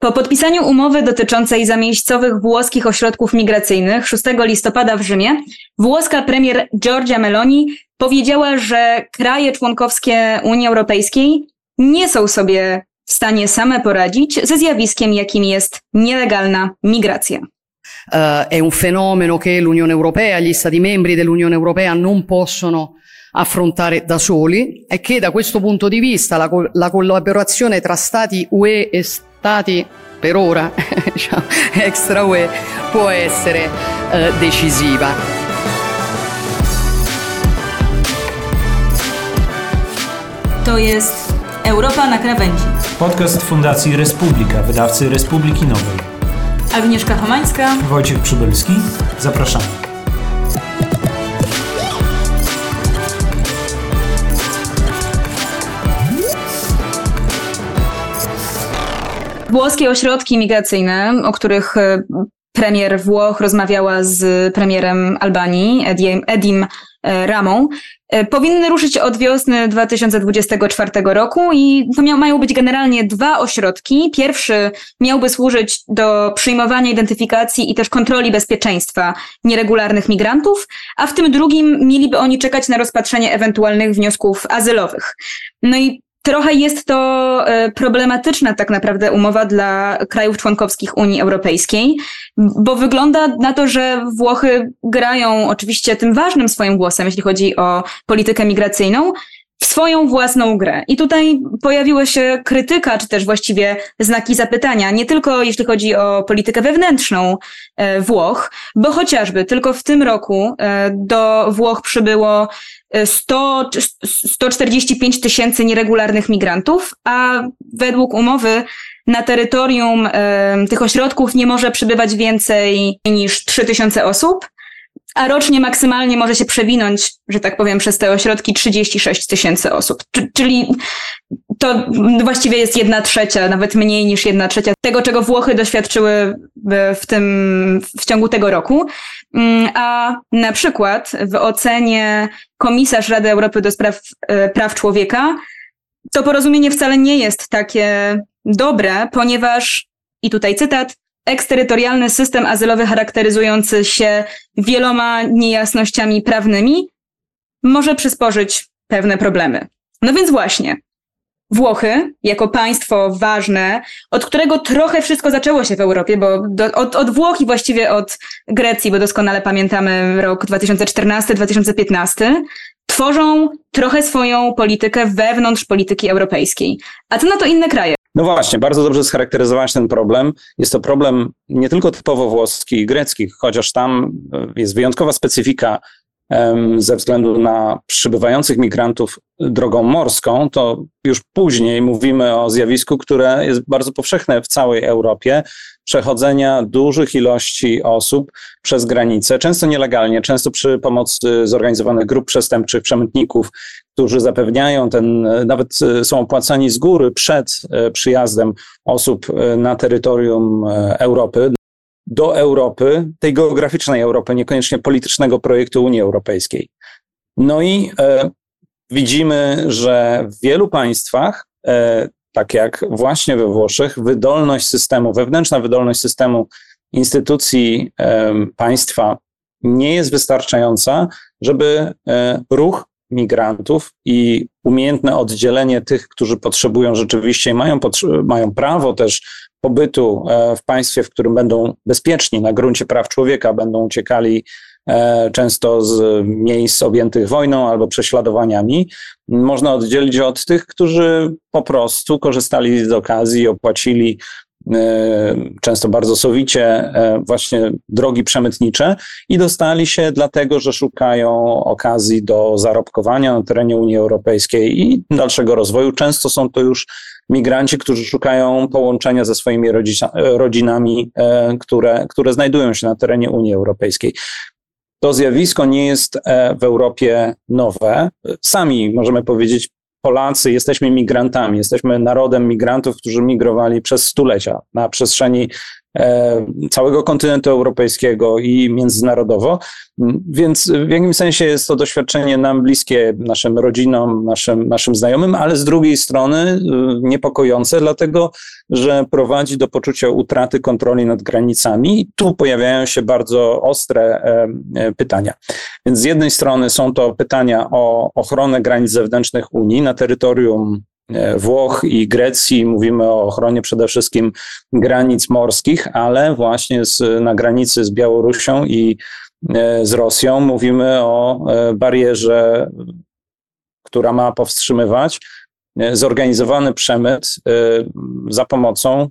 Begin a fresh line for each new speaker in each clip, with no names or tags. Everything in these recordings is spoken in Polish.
Po podpisaniu umowy dotyczącej zamiejscowych włoskich ośrodków migracyjnych 6 listopada w Rzymie, włoska premier Giorgia Meloni powiedziała, że kraje członkowskie Unii Europejskiej nie są sobie w stanie same poradzić ze zjawiskiem, jakim jest nielegalna migracja.
Uh, è un fenomeno che l'Unione Europea, gli Stati membri dell'Unione Europea non possono affrontare da soli e che da questo punto di vista la, la collaborazione tra Stati UE e Stati per ora diciamo, extra UE può essere uh, decisiva.
To jest Europa na krawędzi.
Podcast Fundacji Respublika, wydawcy Republiki Nowej.
Agnieszka Homańska.
Wojciech Przybylski. Zapraszamy.
Włoskie ośrodki migracyjne, o których e, premier Włoch rozmawiała z premierem Albanii, Edim, Edim e, Ramą, e, powinny ruszyć od wiosny 2024 roku i to mają być generalnie dwa ośrodki. Pierwszy miałby służyć do przyjmowania identyfikacji i też kontroli bezpieczeństwa nieregularnych migrantów, a w tym drugim mieliby oni czekać na rozpatrzenie ewentualnych wniosków azylowych. No i Trochę jest to e, problematyczna tak naprawdę umowa dla krajów członkowskich Unii Europejskiej, bo wygląda na to, że Włochy grają oczywiście tym ważnym swoim głosem, jeśli chodzi o politykę migracyjną, w swoją własną grę. I tutaj pojawiła się krytyka, czy też właściwie znaki zapytania, nie tylko jeśli chodzi o politykę wewnętrzną e, Włoch, bo chociażby tylko w tym roku e, do Włoch przybyło 100, 145 tysięcy nieregularnych migrantów, a według umowy na terytorium tych ośrodków nie może przybywać więcej niż 3 tysiące osób, a rocznie maksymalnie może się przewinąć, że tak powiem, przez te ośrodki 36 tysięcy osób. Czyli to właściwie jest jedna trzecia, nawet mniej niż jedna trzecia tego, czego Włochy doświadczyły w tym, w ciągu tego roku. Mm, a na przykład w ocenie komisarz Rady Europy do spraw e, praw człowieka to porozumienie wcale nie jest takie dobre, ponieważ, i tutaj cytat, eksterytorialny system azylowy charakteryzujący się wieloma niejasnościami prawnymi może przysporzyć pewne problemy. No więc właśnie, Włochy, jako państwo ważne, od którego trochę wszystko zaczęło się w Europie, bo do, od, od Włoch i właściwie od Grecji, bo doskonale pamiętamy rok 2014-2015, tworzą trochę swoją politykę wewnątrz polityki europejskiej. A co na to inne kraje?
No właśnie, bardzo dobrze scharakteryzować ten problem. Jest to problem nie tylko typowo włoski i grecki, chociaż tam jest wyjątkowa specyfika ze względu na przybywających migrantów drogą morską, to już później mówimy o zjawisku, które jest bardzo powszechne w całej Europie przechodzenia dużych ilości osób przez granicę, często nielegalnie, często przy pomocy zorganizowanych grup przestępczych, przemytników, którzy zapewniają ten, nawet są opłacani z góry przed e, przyjazdem osób e, na terytorium e, Europy do Europy, tej geograficznej Europy, niekoniecznie politycznego projektu Unii Europejskiej. No i e, widzimy, że w wielu państwach, e, tak jak właśnie we Włoszech, wydolność systemu, wewnętrzna wydolność systemu instytucji państwa nie jest wystarczająca, żeby e, ruch migrantów i umiejętne oddzielenie tych, którzy potrzebują rzeczywiście i mają, mają prawo też pobytu e, w państwie, w którym będą bezpieczni na gruncie praw człowieka, będą uciekali często z miejsc objętych wojną albo prześladowaniami, można oddzielić od tych, którzy po prostu korzystali z okazji, opłacili e, często bardzo sowicie właśnie drogi przemytnicze i dostali się dlatego, że szukają okazji do zarobkowania na terenie Unii Europejskiej i dalszego rozwoju. Często są to już migranci, którzy szukają połączenia ze swoimi rodzinami, e, które, które znajdują się na terenie Unii Europejskiej. To zjawisko nie jest e, w Europie nowe. Sami możemy powiedzieć, Polacy jesteśmy migrantami, jesteśmy narodem migrantów, którzy migrowali przez stulecia na przestrzeni całego kontynentu europejskiego i międzynarodowo. Więc w jakimś sensie jest to doświadczenie nam bliskie, naszym rodzinom, naszym, naszym znajomym, ale z drugiej strony niepokojące, dlatego że prowadzi do poczucia utraty kontroli nad granicami. Tu pojawiają się bardzo ostre pytania. Więc z jednej strony są to pytania o ochronę granic zewnętrznych Unii na terytorium e, Włoch i Grecji. Mówimy o ochronie przede wszystkim granic morskich, ale właśnie z, na granicy z Białorusią i e, z Rosją mówimy o e, barierze, która ma powstrzymywać zorganizowany przemyt za pomocą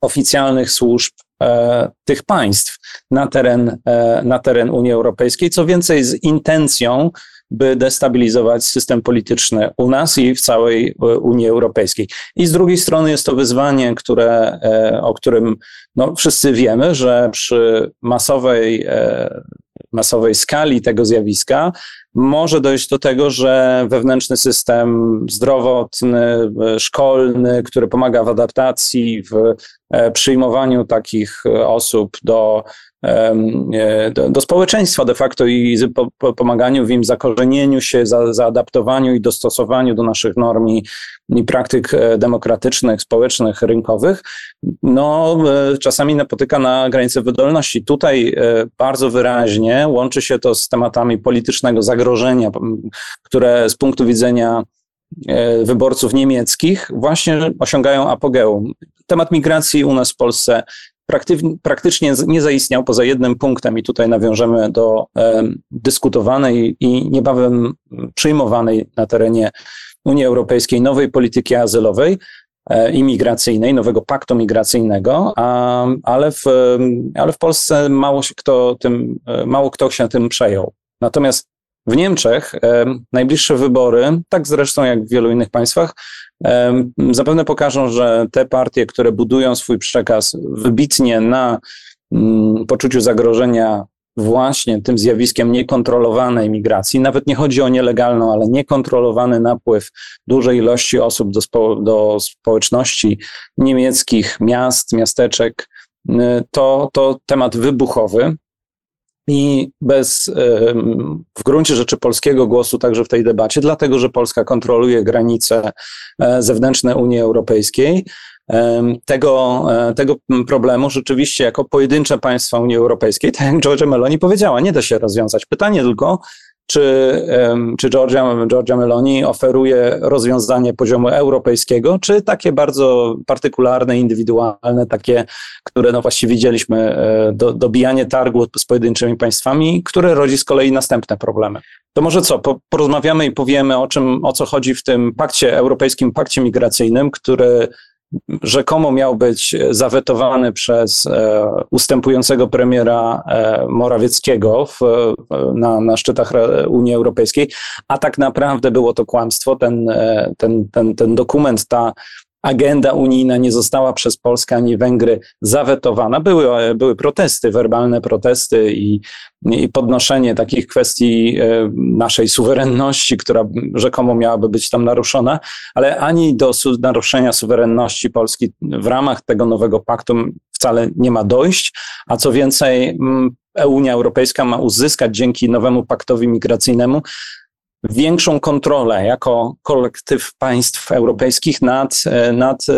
oficjalnych służb E, tych państw na teren, e, na teren Unii Europejskiej, co więcej z intencją, by destabilizować system polityczny u nas i w całej e, Unii Europejskiej. I z drugiej strony jest to wyzwanie, które, o którym no, wszyscy wiemy, że przy masowej, masowej skali tego zjawiska może dojść do tego, że wewnętrzny system zdrowotny, szkolny, który pomaga w adaptacji, w e, przyjmowaniu takich e, osób do, e, do, do społeczeństwa de facto i pomaganiu w im zakorzenieniu się, za, zaadaptowaniu i dostosowaniu do naszych norm i, i praktyk demokratycznych, społecznych, rynkowych, no czasami napotyka na granice wydolności. Tutaj bardzo wyraźnie łączy się to z tematami politycznego zagrożenia, które z punktu widzenia e, wyborców niemieckich właśnie osiągają apogeum. Temat migracji u nas w Polsce praktycznie nie zaistniał poza jednym punktem i tutaj nawiążemy do e, dyskutowanej i niebawem przyjmowanej na terenie Unii Europejskiej nowej polityki azylowej, e, imigracyjnej, nowego paktu migracyjnego, a, ale, w, ale w Polsce mało, kto tym, mało kto się tym przejął. Natomiast w Niemczech najbliższe wybory, tak zresztą jak w wielu innych państwach, zapewne pokażą, że te partie, które budują swój przekaz wybitnie na mm, poczuciu zagrożenia właśnie tym zjawiskiem niekontrolowanej migracji, nawet nie chodzi o nielegalną, ale niekontrolowany napływ dużej ilości osób do, spo, do społeczności niemieckich, miast, miasteczek, to, to temat wybuchowy i bez w gruncie rzeczy polskiego głosu także w tej debacie, dlatego że Polska kontroluje granice e, zewnętrzne Unii Europejskiej. Tego, e, tego problemu rzeczywiście jako pojedyncze państwa Unii Europejskiej, tak jak Georgia Meloni powiedziała, nie da się rozwiązać. Pytanie tylko, czy, czy Georgia, Georgia Meloni oferuje rozwiązanie poziomu europejskiego, czy takie bardzo partykularne, indywidualne, takie, które no właściwie widzieliśmy, e, do, dobijanie targu z pojedynczymi państwami, które rodzi z kolei następne problemy. To może co, porozmawiamy i powiemy o czym, o co chodzi w tym pakcie, europejskim pakcie migracyjnym, który rzekomo miał być zawetowany przez e, ustępującego premiera e, Morawieckiego w, na, na szczytach Unii Europejskiej, a tak naprawdę było to kłamstwo. Ten, e, ten, ten, ten dokument, ta agenda unijna nie została przez Polskę ani Węgry zawetowana. Były, były protesty, werbalne protesty i, i podnoszenie takich kwestii e, naszej suwerenności, która rzekomo miałaby być tam naruszona, ale ani do naruszenia suwerenności Polski w ramach tego nowego paktu wcale nie ma dojść, a co więcej, Unia Europejska ma uzyskać dzięki nowemu paktowi migracyjnemu większą kontrolę jako kolektyw państw europejskich nad, e, nad e,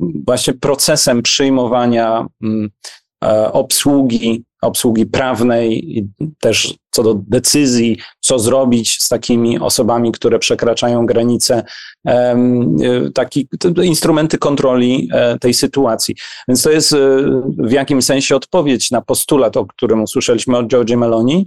właśnie procesem przyjmowania mm, e, obsługi, obsługi prawnej też co do decyzji, co zrobić z takimi osobami, które przekraczają granice, taki, instrumenty kontroli tej sytuacji. Więc to jest w jakimś sensie odpowiedź na postulat, o którym usłyszeliśmy od Georgia Meloni,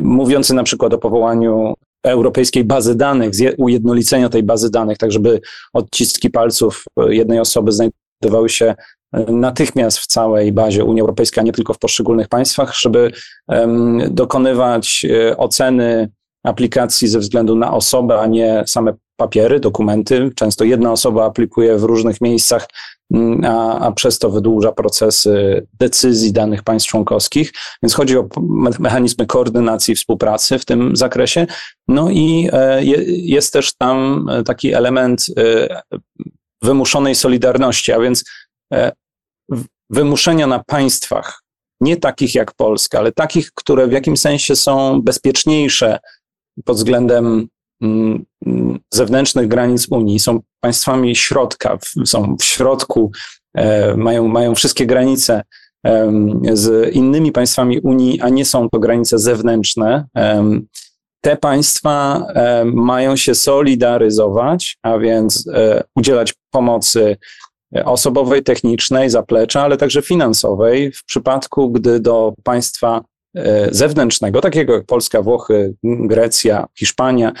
mówiący na przykład o powołaniu europejskiej bazy danych, ujednolicenia tej bazy danych, tak żeby odciski palców jednej osoby znajdowały się e, natychmiast w całej bazie Unii Europejskiej, a nie tylko w poszczególnych państwach, żeby dokonywać e, oceny aplikacji ze względu na osobę, a nie same papiery, dokumenty. Często jedna osoba aplikuje w różnych miejscach, mm, a, a przez to wydłuża procesy decyzji danych państw członkowskich. Więc chodzi o mechanizmy koordynacji współpracy w tym zakresie. No i e, jest też tam taki element e, wymuszonej solidarności, a więc e, wymuszenia na państwach, nie takich jak Polska, ale takich, które w jakimś sensie są bezpieczniejsze pod względem zewnętrznych granic Unii, są państwami środka, są w środku, e, mają, mają wszystkie granice z innymi państwami Unii, a nie są to granice zewnętrzne. Te państwa mają się solidaryzować, a więc e, udzielać pomocy osobowej, technicznej, zaplecza, ale także finansowej w przypadku, gdy do państwa e, zewnętrznego, takiego jak Polska, Włochy, Grecja, Hiszpania,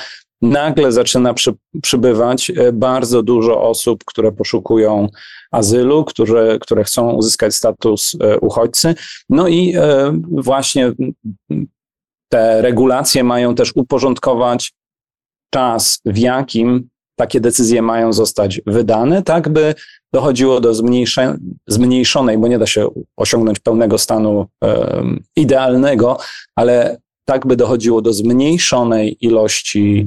nagle zaczyna przy, przybywać e, bardzo dużo osób, które poszukują azylu, które, które chcą uzyskać status e, uchodźcy. No i właśnie te regulacje mają też uporządkować czas, w jakim takie decyzje mają zostać wydane, tak by dochodziło do zmniejszonej, bo nie da się osiągnąć pełnego stanu idealnego, ale tak by dochodziło do zmniejszonej ilości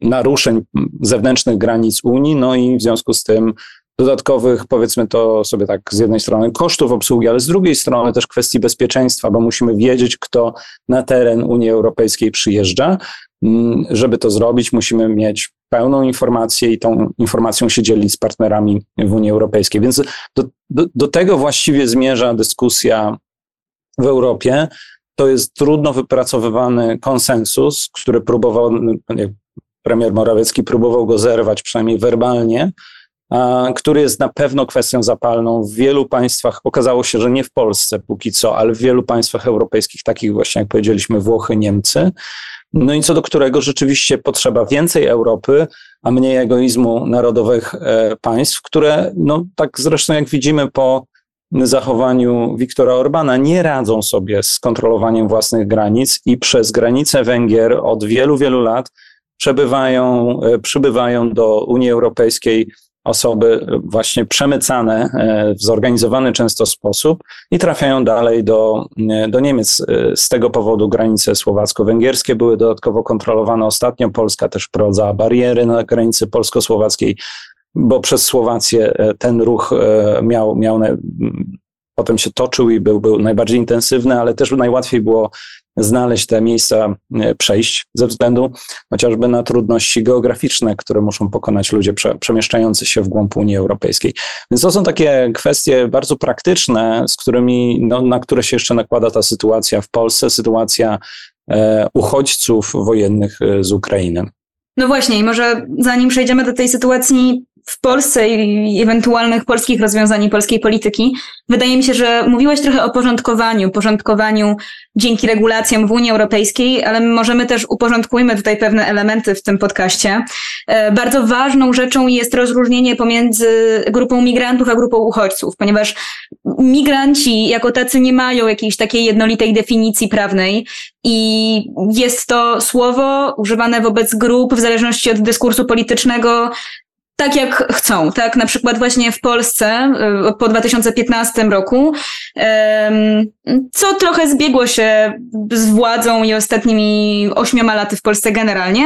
naruszeń zewnętrznych granic Unii, no i w związku z tym dodatkowych, powiedzmy to sobie tak, z jednej strony kosztów obsługi, ale z drugiej strony też kwestii bezpieczeństwa, bo musimy wiedzieć, kto na teren Unii Europejskiej przyjeżdża. Mm, żeby to zrobić, musimy mieć pełną informację i tą informacją się dzielić z partnerami w Unii Europejskiej. Więc do, do, do tego właściwie zmierza dyskusja w Europie. To jest trudno wypracowywany konsensus, który próbował, premier Morawiecki próbował go zerwać, przynajmniej werbalnie, który jest na pewno kwestią zapalną w wielu państwach. Okazało się, że nie w Polsce póki co, ale w wielu państwach europejskich, takich właśnie jak powiedzieliśmy Włochy, Niemcy. No i co do którego rzeczywiście potrzeba więcej Europy, a mniej egoizmu narodowych e, państw, które, no tak zresztą jak widzimy po zachowaniu Viktora Orbana, nie radzą sobie z kontrolowaniem własnych granic i przez granice Węgier od wielu, wielu lat przebywają, e, przybywają do Unii Europejskiej osoby właśnie przemycane e, w zorganizowany często sposób i trafiają dalej do, e, do Niemiec. E, z tego powodu granice słowacko-węgierskie były dodatkowo kontrolowane. Ostatnio Polska też wprowadza bariery na granicy polsko-słowackiej, bo przez Słowację ten ruch miał, miał potem się toczył i był, był najbardziej intensywny, ale też najłatwiej było znaleźć te miejsca e, przejść ze względu chociażby na trudności geograficzne, które muszą pokonać ludzie prze, przemieszczający się w głąb Unii Europejskiej. Więc to są takie kwestie bardzo praktyczne, z którymi, no, na które się jeszcze nakłada ta sytuacja w Polsce, sytuacja e, uchodźców wojennych e, z Ukrainy.
No właśnie, i może zanim przejdziemy do tej sytuacji w Polsce i ewentualnych polskich rozwiązań polskiej polityki. Wydaje mi się, że mówiłeś trochę o porządkowaniu, porządkowaniu dzięki regulacjom w Unii Europejskiej, ale możemy też uporządkujmy tutaj pewne elementy w tym podcaście. E, bardzo ważną rzeczą jest rozróżnienie pomiędzy grupą migrantów a grupą uchodźców, ponieważ migranci jako tacy nie mają jakiejś takiej jednolitej definicji prawnej i jest to słowo używane wobec grup w zależności od dyskursu politycznego tak jak chcą, tak? Na przykład właśnie w Polsce y, po 2015 roku, co trochę zbiegło się z władzą i ostatnimi ośmioma laty w Polsce generalnie.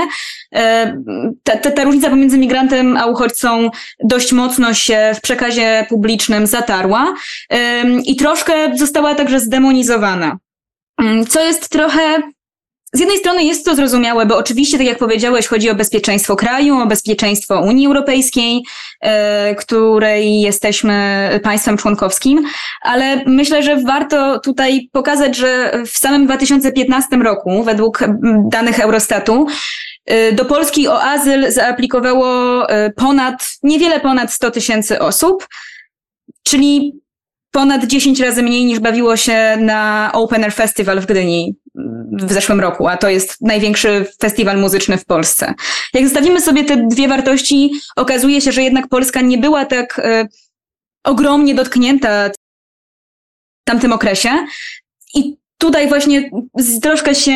Ta, ta, ta różnica pomiędzy migrantem a uchodźcą dość mocno się w przekazie publicznym zatarła i troszkę została także zdemonizowana. Co jest trochę z jednej strony jest to zrozumiałe, bo oczywiście, tak jak powiedziałeś, chodzi o bezpieczeństwo kraju, o bezpieczeństwo Unii Europejskiej, e, której jesteśmy państwem członkowskim, ale myślę, że warto tutaj pokazać, że w samym 2015 roku, według danych Eurostatu, e, do Polski o azyl zaaplikowało e, ponad, niewiele ponad 100 tysięcy osób, czyli ponad 10 razy mniej niż bawiło się na Open Air Festival w Gdyni w zeszłym roku, a to jest największy festiwal muzyczny w Polsce. Jak zostawimy sobie te dwie wartości, okazuje się, że jednak Polska nie była tak y, ogromnie dotknięta w tamtym okresie. I tutaj właśnie troszkę się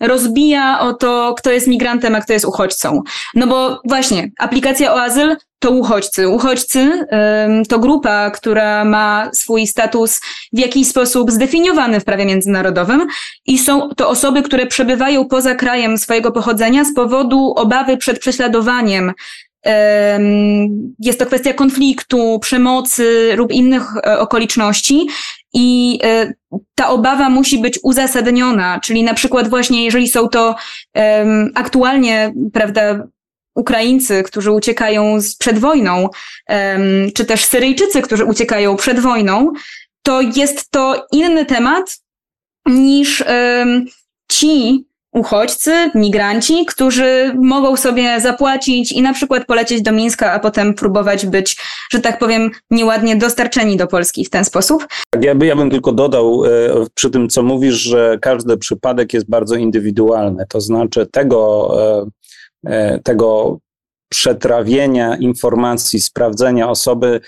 y, rozbija o to, kto jest migrantem, a kto jest uchodźcą. No bo właśnie, aplikacja o azyl to uchodźcy. Uchodźcy to grupa, która ma swój status w jakiś sposób zdefiniowany w prawie międzynarodowym i są to osoby, które przebywają poza krajem swojego pochodzenia z powodu obawy przed prześladowaniem jest to kwestia konfliktu, przemocy lub innych e, okoliczności. I e, ta obawa musi być uzasadniona, czyli na przykład właśnie jeżeli są to aktualnie, prawda, Ukraińcy, którzy uciekają przed wojną, czy też Syryjczycy, którzy uciekają przed wojną, to jest to inny temat niż ci uchodźcy, migranci, którzy mogą sobie zapłacić i na przykład polecieć do Mińska, a potem próbować być, że tak powiem, nieładnie dostarczeni do Polski w ten sposób.
Tak, ja, by, ja bym tylko dodał e, przy tym, co mówisz, że każdy przypadek jest bardzo indywidualny. To znaczy tego, e, tego przetrawienia informacji, sprawdzenia osoby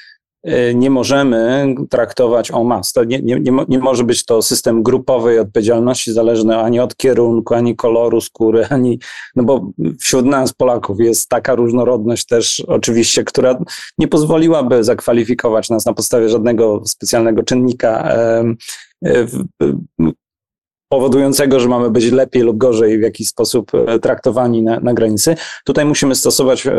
Y, nie możemy traktować o mas. To nie, nie, nie, może być to system grupowej odpowiedzialności zależny ani od kierunku, ani koloru skóry, ani, no bo wśród nas Polaków jest taka różnorodność też oczywiście, która nie pozwoliłaby zakwalifikować nas na podstawie żadnego specjalnego czynnika powodującego, że mamy być lepiej lub gorzej w jakiś sposób e, traktowani na, na granicy. Tutaj musimy stosować e,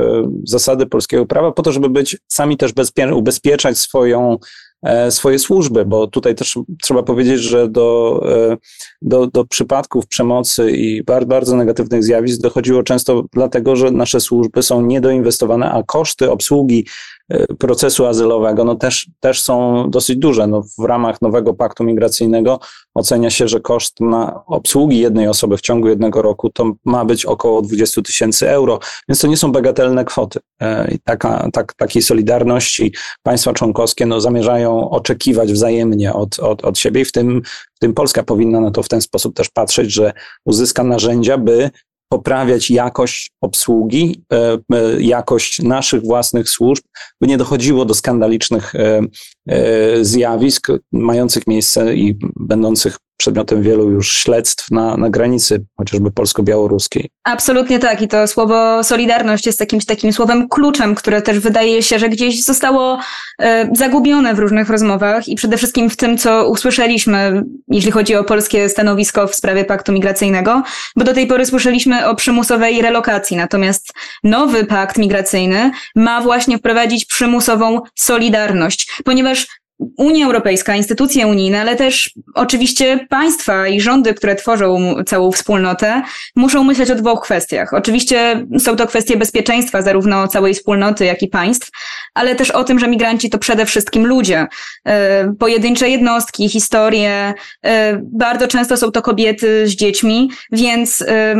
zasady polskiego prawa po to, żeby być sami też bezpie- ubezpieczać swoją e, swoje służby, bo tutaj też trzeba powiedzieć, że do, do, do przypadków przemocy i bardzo, bardzo negatywnych zjawisk dochodziło często dlatego, że nasze służby są niedoinwestowane, a koszty obsługi procesu azylowego no też, też są dosyć duże. No w ramach nowego paktu migracyjnego ocenia się, że koszt na obsługi jednej osoby w ciągu jednego roku to ma być około 20 tysięcy euro, więc to nie są bagatelne kwoty. E, I taka, tak, takiej solidarności państwa członkowskie no, zamierzają oczekiwać wzajemnie od, od, od siebie i w tym, w tym Polska powinna na to w ten sposób też patrzeć, że uzyska narzędzia, by poprawiać jakość obsługi, e, e, jakość naszych własnych służb, by nie dochodziło do skandalicznych e, zjawisk mających miejsce i będących przedmiotem wielu już śledztw na, na granicy, chociażby polsko-białoruskiej.
Absolutnie tak. I to słowo solidarność jest jakimś takim słowem kluczem, które też wydaje się, że gdzieś zostało e, zagubione w różnych rozmowach i przede wszystkim w tym, co usłyszeliśmy, jeśli chodzi o polskie stanowisko w sprawie paktu migracyjnego, bo do tej pory słyszeliśmy o przymusowej relokacji. Natomiast nowy pakt migracyjny ma właśnie wprowadzić przymusową solidarność, ponieważ Unia Europejska, instytucje unijne, ale też oczywiście państwa i rządy, które tworzą całą wspólnotę, muszą myśleć o dwóch kwestiach. Oczywiście są to kwestie bezpieczeństwa zarówno całej wspólnoty, jak i państw, ale też o tym, że migranci to przede wszystkim ludzie. E, pojedyncze jednostki, historie, e, bardzo często są to kobiety z dziećmi, więc e,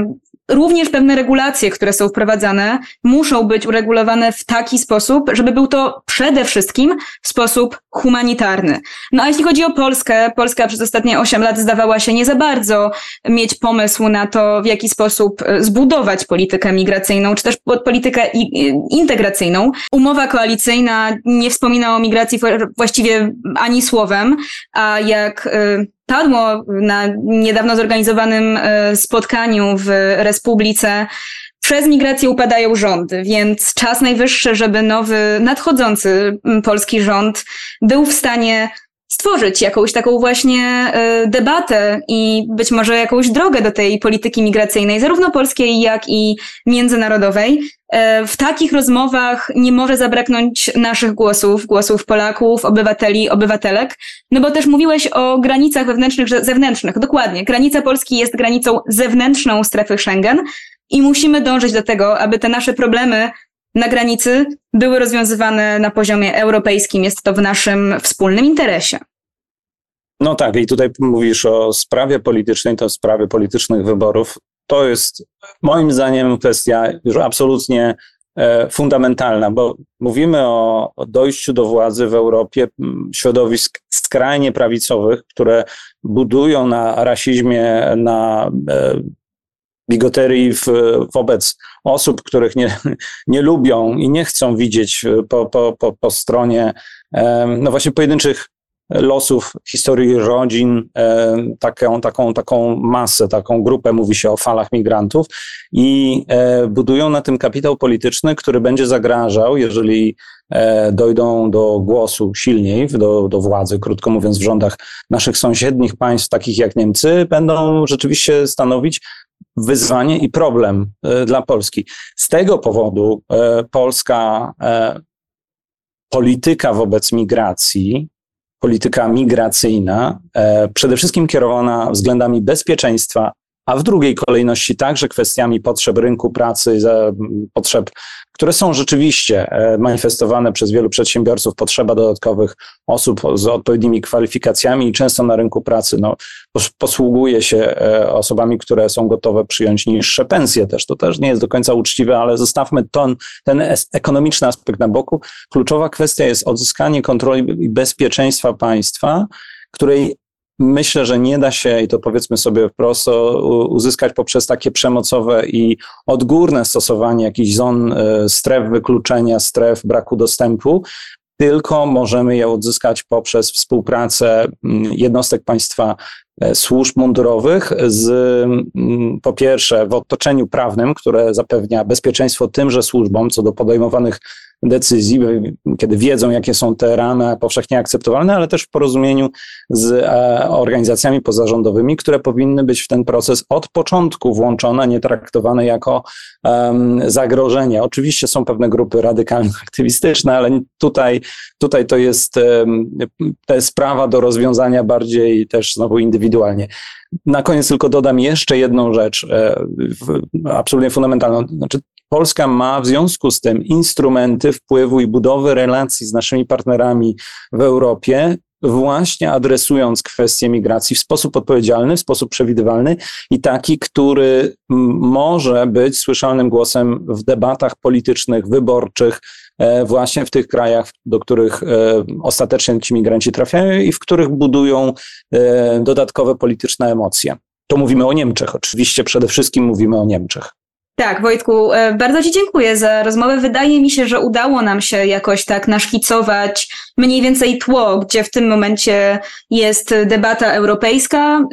Również pewne regulacje, które są wprowadzane, muszą być uregulowane w taki sposób, żeby był to przede wszystkim sposób humanitarny. No a jeśli chodzi o Polskę, Polska przez ostatnie 8 lat zdawała się nie za bardzo mieć pomysł na to, w jaki sposób e, zbudować politykę migracyjną, czy też politykę integracyjną. Umowa koalicyjna nie wspomina o migracji właściwie ani słowem, a jak e, padło na niedawno zorganizowanym e, spotkaniu w Republice. Przez migrację upadają rządy, więc czas najwyższy, żeby nowy, nadchodzący polski rząd był w stanie stworzyć jakąś taką właśnie e, debatę i być może jakąś drogę do tej polityki migracyjnej, zarówno polskiej, jak i międzynarodowej. E, w takich rozmowach nie może zabraknąć naszych głosów, głosów Polaków, obywateli, obywatelek, no bo też mówiłeś o granicach wewnętrznych, zewnętrznych. Dokładnie. Granica Polski jest granicą zewnętrzną strefy Schengen i musimy dążyć do tego, aby te nasze problemy na granicy były rozwiązywane na poziomie europejskim. Jest to w naszym wspólnym interesie.
No tak, i tutaj mówisz o sprawie politycznej, to sprawie politycznych wyborów. To jest moim zdaniem kwestia już absolutnie e, fundamentalna, bo mówimy o, dojściu do władzy w Europie środowisk skrajnie prawicowych, które budują na rasizmie, na e, bigoterii w, wobec osób, których nie, nie lubią i nie chcą widzieć po, po, po, po stronie no właśnie pojedynczych losów historii rodzin, taką, taką, taką masę, taką grupę, mówi się o falach migrantów i e, budują na tym kapitał polityczny, który będzie zagrażał, jeżeli e, dojdą do głosu silniej, do, do władzy, krótko mówiąc, w rządach naszych sąsiednich państw, takich jak Niemcy, będą rzeczywiście stanowić wyzwanie i problem dla Polski. Z tego powodu polska polityka wobec migracji, polityka migracyjna, przede wszystkim kierowana względami bezpieczeństwa, a w drugiej kolejności także kwestiami potrzeb rynku pracy, potrzeb które są rzeczywiście e, manifestowane przez wielu przedsiębiorców, potrzeba dodatkowych osób z odpowiednimi kwalifikacjami i często na rynku pracy no, posługuje się e, osobami, które są gotowe przyjąć niższe pensje też. To też nie jest do końca uczciwe, ale zostawmy ten, ten ekonomiczny aspekt na boku. Kluczowa kwestia jest odzyskanie kontroli i bezpieczeństwa państwa, której myślę, że nie da się, i to powiedzmy sobie wprost, uzyskać poprzez takie przemocowe i odgórne stosowanie jakichś zon, e, stref wykluczenia, stref braku dostępu, tylko możemy je odzyskać poprzez współpracę mm, jednostek państwa e, służb mundurowych z, mm, po pierwsze, w otoczeniu prawnym, które zapewnia bezpieczeństwo tymże służbom co do podejmowanych decyzji, kiedy wiedzą, jakie są te ramy powszechnie akceptowalne, ale też w porozumieniu z e, organizacjami pozarządowymi, które powinny być w ten proces od początku włączone, nie traktowane jako zagrożenie. Oczywiście są pewne grupy radykalno-aktywistyczne, ale tutaj, tutaj to jest, to sprawa do rozwiązania bardziej też znowu indywidualnie. Na koniec tylko dodam jeszcze jedną rzecz, e, absolutnie fundamentalną. Znaczy, Polska ma w związku z tym instrumenty wpływu i budowy relacji z naszymi partnerami w Europie, właśnie adresując kwestie migracji w sposób odpowiedzialny, w sposób przewidywalny i taki, który może być słyszalnym głosem w debatach politycznych, wyborczych, e, właśnie w tych krajach, do których e, ostatecznie ci migranci trafiają i w których budują e, dodatkowe polityczne emocje. To mówimy o Niemczech, oczywiście przede wszystkim mówimy o Niemczech.
Tak, Wojtku, e, bardzo Ci dziękuję za rozmowę. Wydaje mi się, że udało nam się jakoś tak naszkicować mniej więcej tło, gdzie w tym momencie jest debata europejska,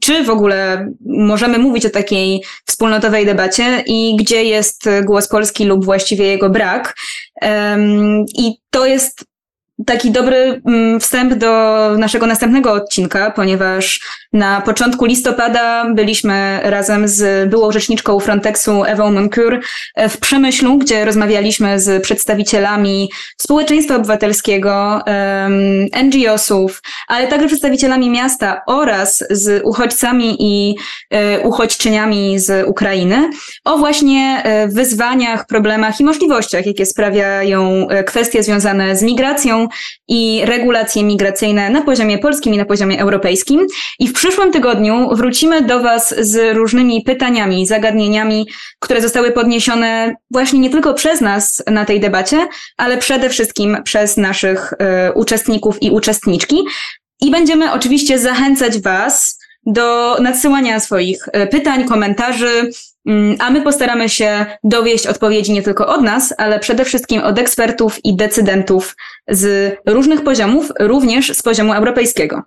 czy w ogóle możemy mówić o takiej wspólnotowej debacie i gdzie jest głos Polski lub właściwie jego brak. I to jest taki dobry mm, wstęp do naszego następnego odcinka, ponieważ na początku listopada byliśmy razem z byłą rzeczniczką Frontexu Ewą Moncur e, w Przemyślu, gdzie rozmawialiśmy z przedstawicielami społeczeństwa obywatelskiego, NGO-sów, ale także przedstawicielami miasta oraz z uchodźcami i e, uchodźczyniami z Ukrainy o właśnie e, wyzwaniach, problemach i możliwościach, jakie sprawiają kwestie związane z migracją i regulacje migracyjne na poziomie polskim i na poziomie europejskim. I w przyszłym tygodniu wrócimy do Was z różnymi pytaniami, zagadnieniami, które zostały podniesione właśnie nie tylko przez nas na tej debacie, ale przede wszystkim przez naszych y, uczestników i uczestniczki. I będziemy oczywiście zachęcać Was do nadsyłania swoich e, pytań, komentarzy, a my postaramy się dowieść odpowiedzi nie tylko od nas, ale przede wszystkim od ekspertów i decydentów z różnych poziomów, również z poziomu europejskiego.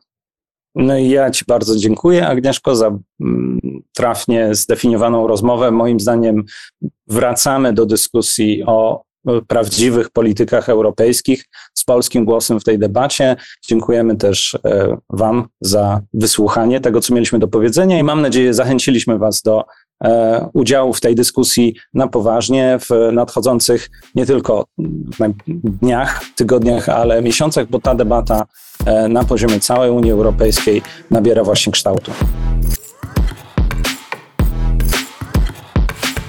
No i ja Ci bardzo dziękuję, Agnieszko, za mm, trafnie zdefiniowaną rozmowę. Moim zdaniem wracamy do dyskusji o prawdziwych politykach europejskich z polskim głosem w tej debacie. Dziękujemy też e, Wam za wysłuchanie tego, co mieliśmy do powiedzenia i mam nadzieję, zachęciliśmy Was do udziału w tej dyskusji na poważnie w nadchodzących nie tylko dniach, tygodniach, ale miesiącach, bo ta debata e, na poziomie całej Unii Europejskiej nabiera właśnie kształtu.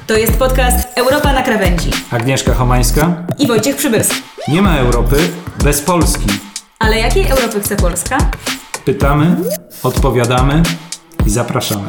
To jest podcast Europa na krawędzi.
Agnieszka Homańska
i Wojciech Przybylski.
Nie ma Europy bez Polski.
Ale jakiej Europy chce Polska?
Pytamy, odpowiadamy i zapraszamy.